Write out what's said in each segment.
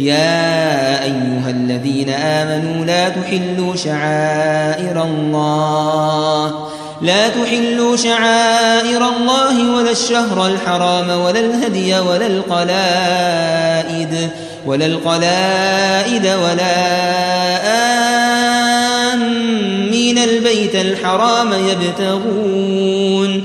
يا أيها الذين آمنوا لا تحلوا شعائر الله. لا تحلوا شعائر الله ولا الشهر الحرام ولا الهدي ولا القلائد ولا القلائد ولا آمين. البيت الحرام يبتغون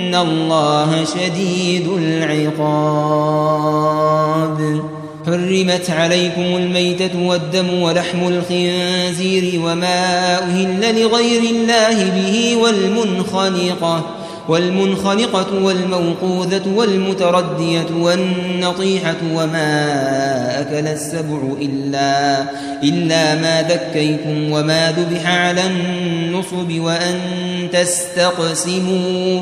الله شديد العقاب حرمت عليكم الميتة والدم ولحم الخنزير وما أهل لغير الله به والمنخنقة والمنخنقة والموقوذة والمتردية والنطيحة وما أكل السبع إلا, إلا ما ذكيتم وما ذبح على النصب وأن تستقسموا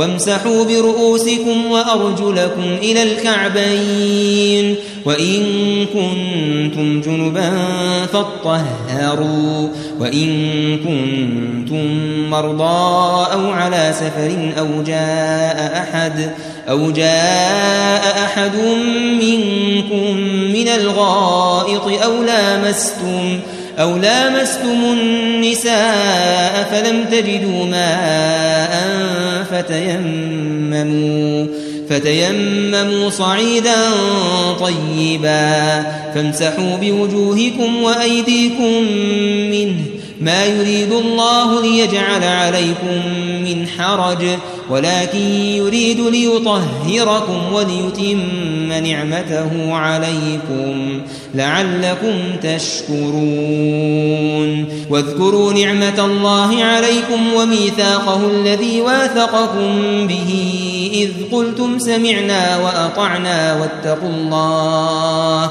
وامسحوا برؤوسكم وأرجلكم إلى الكعبين وإن كنتم جنبا فاطهروا وإن كنتم مرضى أو على سفر أو جاء أحد أو جاء أحد منكم من الغائط أو لامستم أو لامستم النساء فلم تجدوا ماء فتيمموا فتيمموا صعيدا طيبا. فامسحوا بوجوهكم وأيديكم منه. ما يريد الله ليجعل عليكم من حرج. ولكن يريد ليطهركم وليتم نعمته عليكم لعلكم تشكرون. واذكروا نعمة الله عليكم وميثاقه الذي واثقكم به إذ قلتم سمعنا وأطعنا واتقوا الله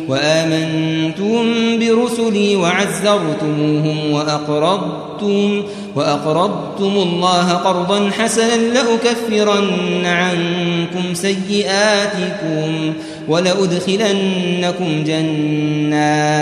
وآمنتم برسلي وعزرتموهم وأقرضتم, وأقرضتم الله قرضا حسنا لأكفرن عنكم سيئاتكم ولأدخلنكم جنات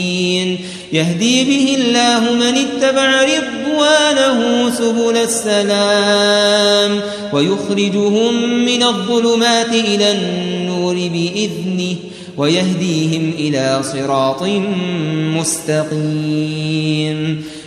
يهدي به الله من اتبع رضوانه سبل السلام ويخرجهم من الظلمات إلى النور بإذنه ويهديهم إلى صراط مستقيم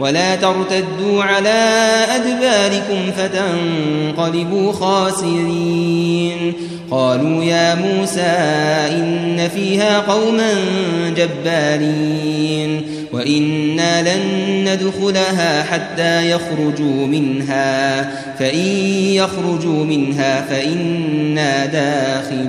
ولا ترتدوا على أدباركم فتنقلبوا خاسرين. قالوا يا موسى إن فيها قوما جبارين. وإنا لن ندخلها حتى يخرجوا منها. فإن يخرجوا منها فإنا داخلون.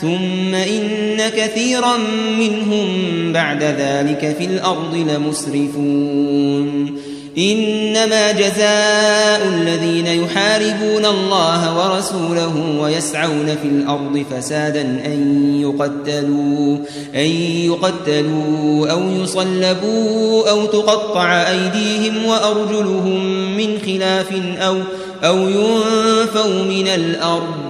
ثم إن كثيرا منهم بعد ذلك في الأرض لمسرفون. إنما جزاء الذين يحاربون الله ورسوله ويسعون في الأرض فسادا أن يقتلوا, أن يقتلوا أو يصلبوا أو تقطع أيديهم وأرجلهم من خلاف أو, أو ينفوا من الأرض.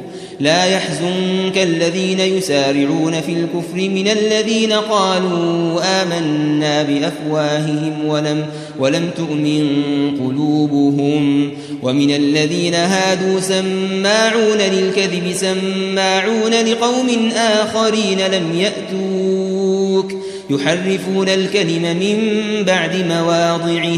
لا يحزنك الذين يسارعون في الكفر من الذين قالوا آمنا بأفواههم ولم, ولم تؤمن قلوبهم. ومن الذين هادوا سماعون للكذب سماعون لقوم آخرين لم يأتوك. يحرفون الكلم من بعد مواضعه.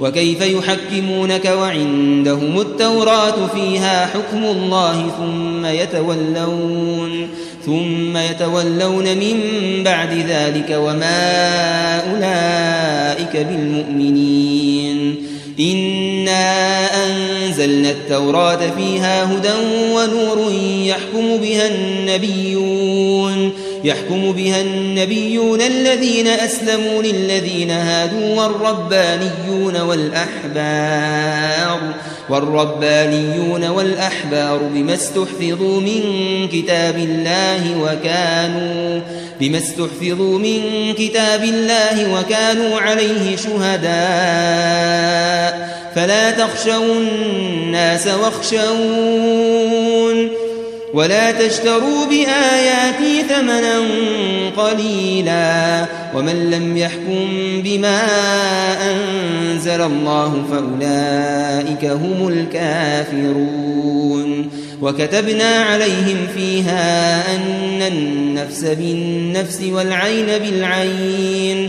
وكيف يحكمونك وعندهم التوراة فيها حكم الله ثم يتولون ثم يتولون من بعد ذلك وما أولئك بالمؤمنين إنا أنزلنا التوراة فيها هدى ونور يحكم بها النبيون يحكم بها النبيون الذين أسلموا للذين هادوا والربانيون والأحبار. والربانيون والأحبار بما استحفظوا من كتاب الله وكانوا بما استحفظوا من كتاب الله وكانوا عليه شهداء. فلا تخشوا الناس واخشون. ولا تشتروا بآياتي ثمنا قليلا ومن لم يحكم بما أنزل الله فأولئك هم الكافرون وكتبنا عليهم فيها أن النفس بالنفس والعين بالعين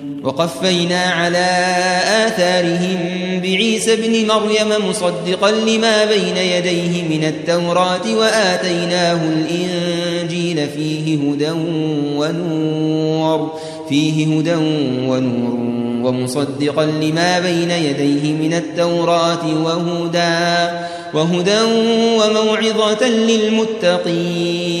وقفينا على آثارهم بعيسى ابن مريم مصدقا لما بين يديه من التوراة وآتيناه الإنجيل فيه هدى ونور فيه هدى ونور ومصدقا لما بين يديه من التوراة وهدى وهدى وموعظة للمتقين.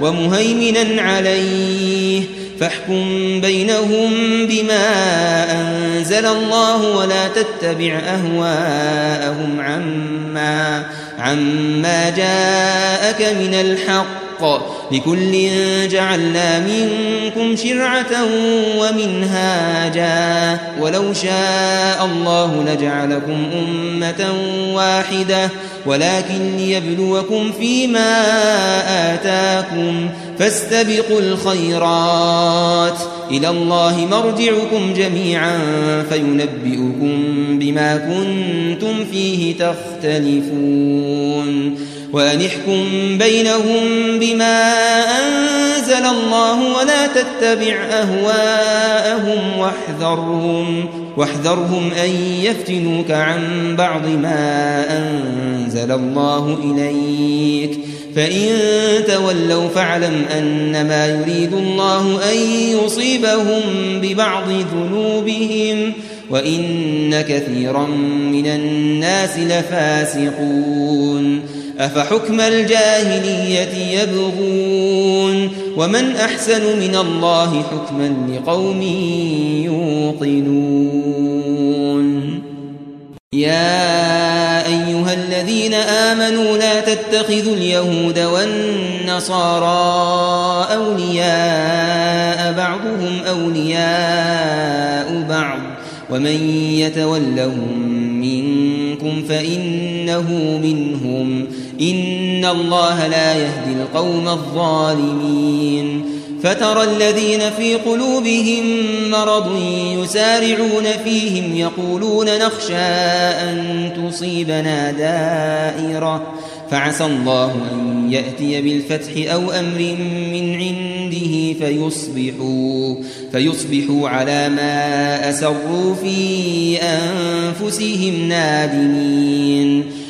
ومهيمنا عليه. فاحكم بينهم بما أنزل الله ولا تتبع أهواءهم عما عما جاءك من الحق. لكل جعلنا منكم شرعة ومنهاجا. ولو شاء الله لجعلكم أمة واحدة. ولكن ليبلوكم فيما آتاكم فاستبقوا الخيرات. إلى الله مرجعكم جميعا فينبئكم بما كنتم فيه تختلفون. وأنحكم بينهم بما أنزل الله ولا تتبع أهواءهم واحذرهم واحذرهم أن يفتنوك عن بعض ما أنزل الله إليك. فإن تولوا فاعلم أنما يريد الله أن يصيبهم ببعض ذنوبهم وإن كثيرا من الناس لفاسقون. أفحكم الجاهلية يبغون ومن أحسن من الله حكما لقوم يوقنون يا أيها الذين آمنوا لا تتخذوا اليهود والنصارى أولياء بعضهم أولياء بعض ومن يتولهم منكم فإنه منهم إن الله لا يهدي القوم الظالمين. فترى الذين في قلوبهم مرض يسارعون فيهم يقولون نخشى أن تصيبنا دائرة. فعسى الله أن يأتي بالفتح أو أمر من عنده فيصبحوا, فيصبحوا على ما أسروا في أنفسهم نادمين.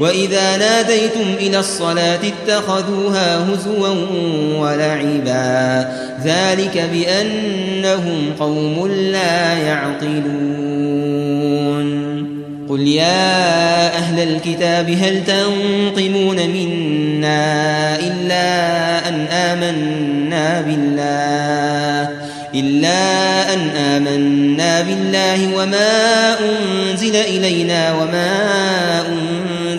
وإذا ناديتم إلى الصلاة اتخذوها هزوا ولعبا ذلك بأنهم قوم لا يعقلون قل يا أهل الكتاب هل تنقمون منا إلا أن آمنا بالله إلا أن آمنا بالله وما أنزل إلينا وما أنزل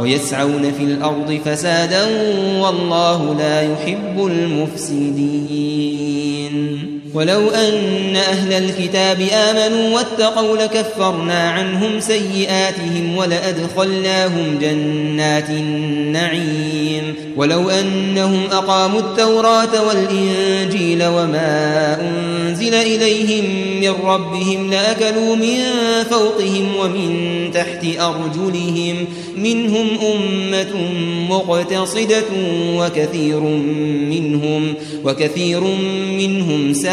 ويسعون في الأرض فسادا والله لا يحب المفسدين. ولو أن أهل الكتاب آمنوا واتقوا لكفرنا عنهم سيئاتهم ولأدخلناهم جنات النعيم. ولو أنهم أقاموا التوراة والإنجيل وما أنزل إليهم من ربهم لأكلوا من فوقهم ومن تحت أرجلهم. منهم أمة مقتصدة وكثير منهم وكثير منهم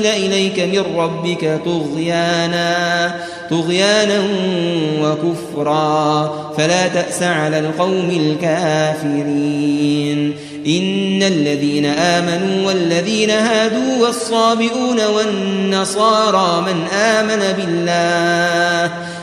إليك من ربك طغيانا طغيانا وكفرا. فلا تأس على القوم الكافرين. إن الذين آمنوا والذين هادوا والصابئون والنصارى من آمن بالله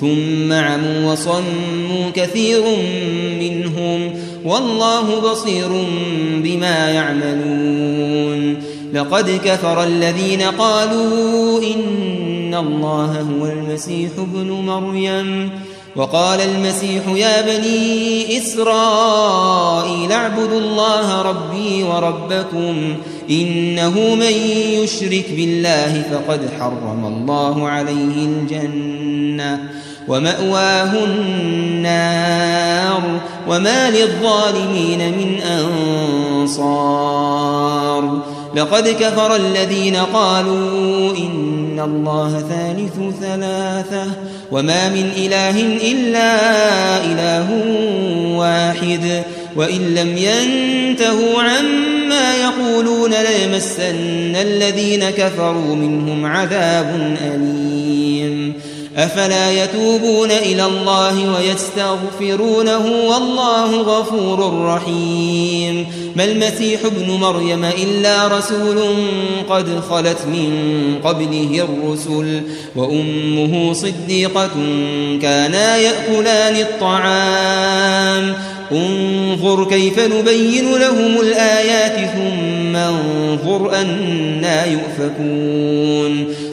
ثم عموا وصموا كثير منهم والله بصير بما يعملون. لقد كفر الذين قالوا إن الله هو المسيح ابن مريم. وقال المسيح يا بني إسرائيل اعبدوا الله ربي وربكم إنه من يشرك بالله فقد حرم الله عليه الجنة. ومأواه النار وما للظالمين من أنصار. لقد كفر الذين قالوا إن الله ثالث ثلاثة وما من إله إلا إله واحد وإن لم ينتهوا عما يقولون ليمسن الذين كفروا منهم عذاب أليم. أفلا يتوبون إلى الله ويستغفرونه والله غفور رحيم. ما المسيح ابن مريم إلا رسول قد خلت من قبله الرسل وأمه صديقة كانا يأكلان الطعام. انظر كيف نبين لهم الآيات ثم انظر أنا يؤفكون.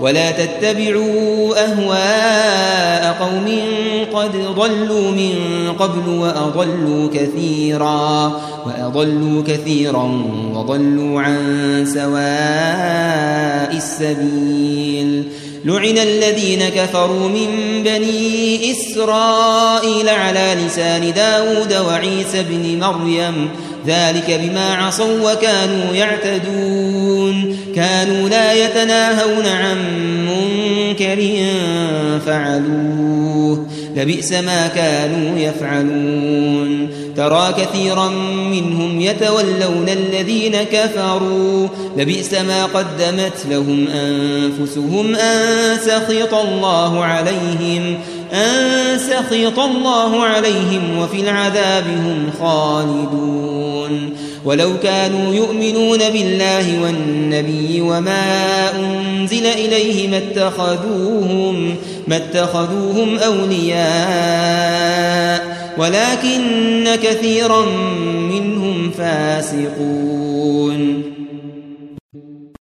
ولا تتبعوا أهواء قوم قد ضلوا من قبل وأضلوا كثيرا وأضلوا كثيرا وضلوا عن سواء السبيل. لعن الذين كفروا من بني إسرائيل على لسان داود وعيسى بن مريم ذلك بما عصوا وكانوا يعتدون. كانوا لا يتناهون عن منكر فعلوه. لبئس ما كانوا يفعلون. ترى كثيرا منهم يتولون الذين كفروا. لبئس ما قدمت لهم أنفسهم أن سخط الله عليهم. أن سخط الله عليهم وفي العذاب هم خالدون. ولو كانوا يؤمنون بالله والنبي وما أنزل إليه ما اتخذوهم, ما اتخذوهم أولياء ولكن كثيرا منهم فاسقون.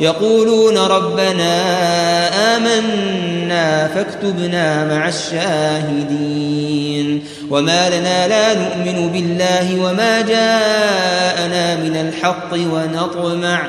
يقولون ربنا آمنا فاكتبنا مع الشاهدين. وما لنا لا نؤمن بالله وما جاءنا من الحق ونطمع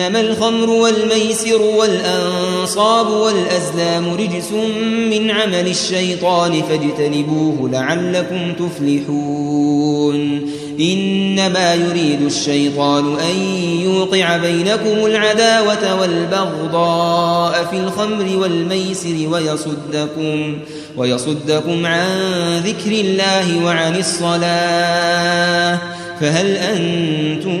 إنما الخمر والميسر والأنصاب والأزلام رجس من عمل الشيطان فاجتنبوه لعلكم تفلحون إنما يريد الشيطان أن يوقع بينكم العداوة والبغضاء في الخمر والميسر ويصدكم ويصدكم عن ذكر الله وعن الصلاة فهل أنتم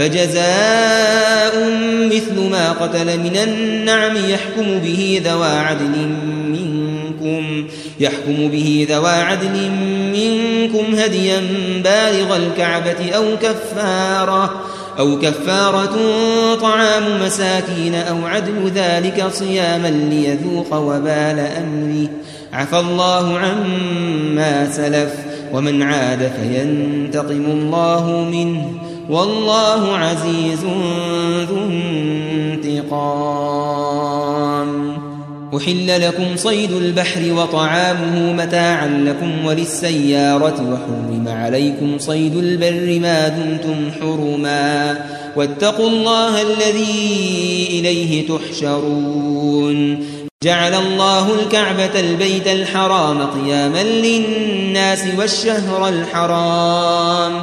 فجزاء مثل ما قتل من النعم يحكم به ذوى عدل منكم يحكم به ذوى عدل منكم هديا بالغ الكعبة أو كفارة أو كفارة طعام مساكين أو عدل ذلك صياما ليذوق وبال أمره. عفى الله عما سلف ومن عاد فينتقم الله منه. والله عزيز ذو انتقام. أحل لكم صيد البحر وطعامه متاعا لكم وللسيارة وحرم عليكم صيد البر ما دمتم حرما. واتقوا الله الذي إليه تحشرون. جعل الله الكعبة البيت الحرام قياما للناس والشهر الحرام.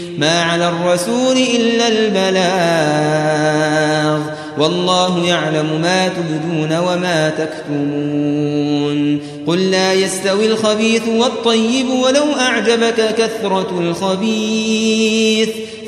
ما على الرسول إلا البلاغ. والله يعلم ما تبدون وما تكتمون. قل لا يستوي الخبيث والطيب ولو أعجبك كثرة الخبيث.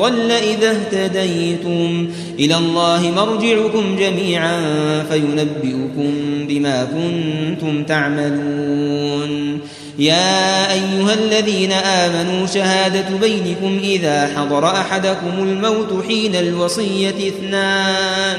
ضل إذا اهتديتم. إلى الله مرجعكم جميعا فينبئكم بما كنتم تعملون. يا أيها الذين آمنوا شهادة بينكم إذا حضر أحدكم الموت حين الوصية اثنان.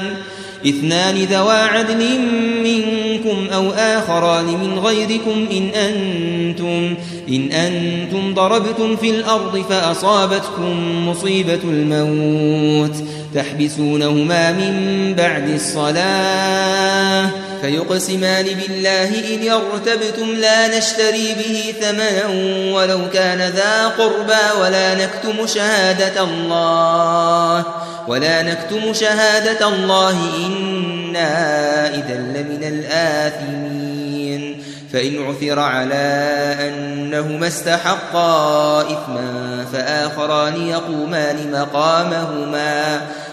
اثنان ذوا عدل منكم أو آخران من غيركم إن أنتم, إن أنتم ضربتم في الأرض فأصابتكم مصيبة الموت. تحبسونهما من بعد الصلاة. فيقسمان بالله إن يرتبتم لا نشتري به ثمنا ولو كان ذا قربى ولا نكتم شهادة الله ولا نكتم شهادة الله إنا إذا لمن الآثمين فإن عثر على أنهما استحقا إثما فآخران يقومان مقامهما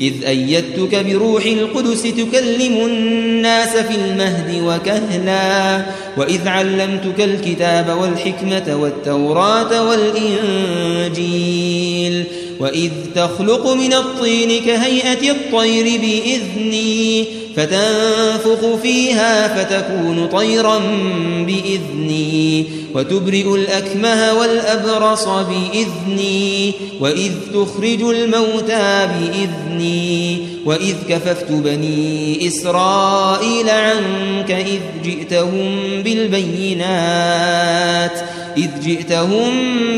إذ أيدتك بروح القدس تكلم الناس في المهد وكهلا وإذ علمتك الكتاب والحكمة والتوراة والإنجيل وإذ تخلق من الطين كهيئة الطير بإذني فتنفخ فيها فتكون طيرا بإذني وتبرئ الأكمه والأبرص بإذني وإذ تخرج الموتى بإذني وإذ كففت بني إسرائيل عنك إذ جئتهم بالبينات إذ جئتهم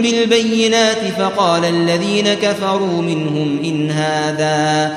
بالبينات فقال الذين كفروا منهم إن هذا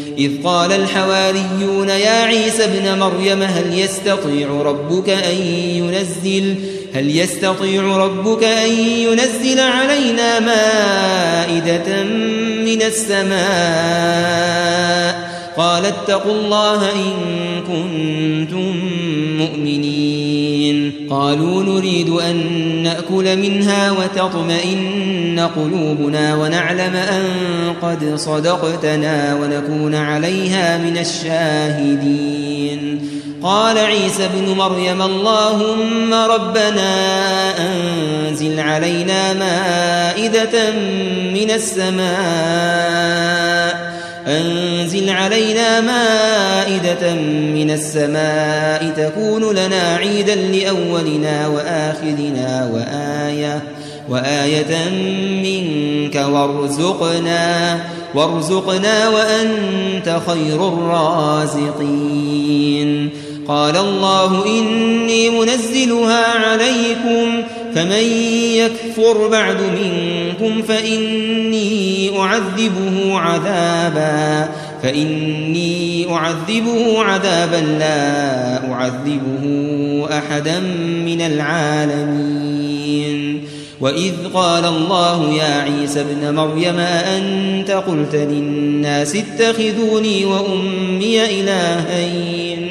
إذ قال الحواريون يا عيسى ابن مريم هل يستطيع ربك أن ينزل هل يستطيع ربك أن ينزل علينا مائدة من السماء قال اتقوا الله إن كنتم مؤمنين. قالوا نريد أن نأكل منها وتطمئن قلوبنا ونعلم أن قد صدقتنا ونكون عليها من الشاهدين. قال عيسى ابن مريم اللهم ربنا أنزل علينا مائدة من السماء أنزل علينا مائدة من السماء تكون لنا عيدا لأولنا وآخرنا وآية وآية منك وارزقنا وارزقنا وأنت خير الرازقين. قال الله إني منزلها عليكم فمن يكفر بعد منكم فإني أعذبه عذابا فإني أعذبه عذابا لا أعذبه أحدا من العالمين. وإذ قال الله يا عيسى ابن مريم أنت قلت للناس اتخذوني وأمي إلهين؟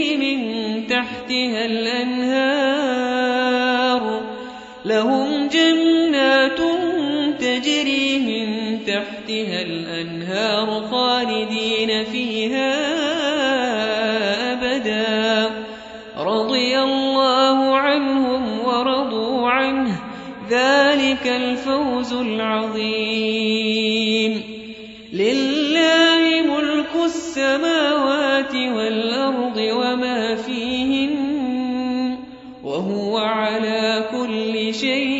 العظيم. لله ملك السماوات والأرض وما فيهن وهو على كل شيء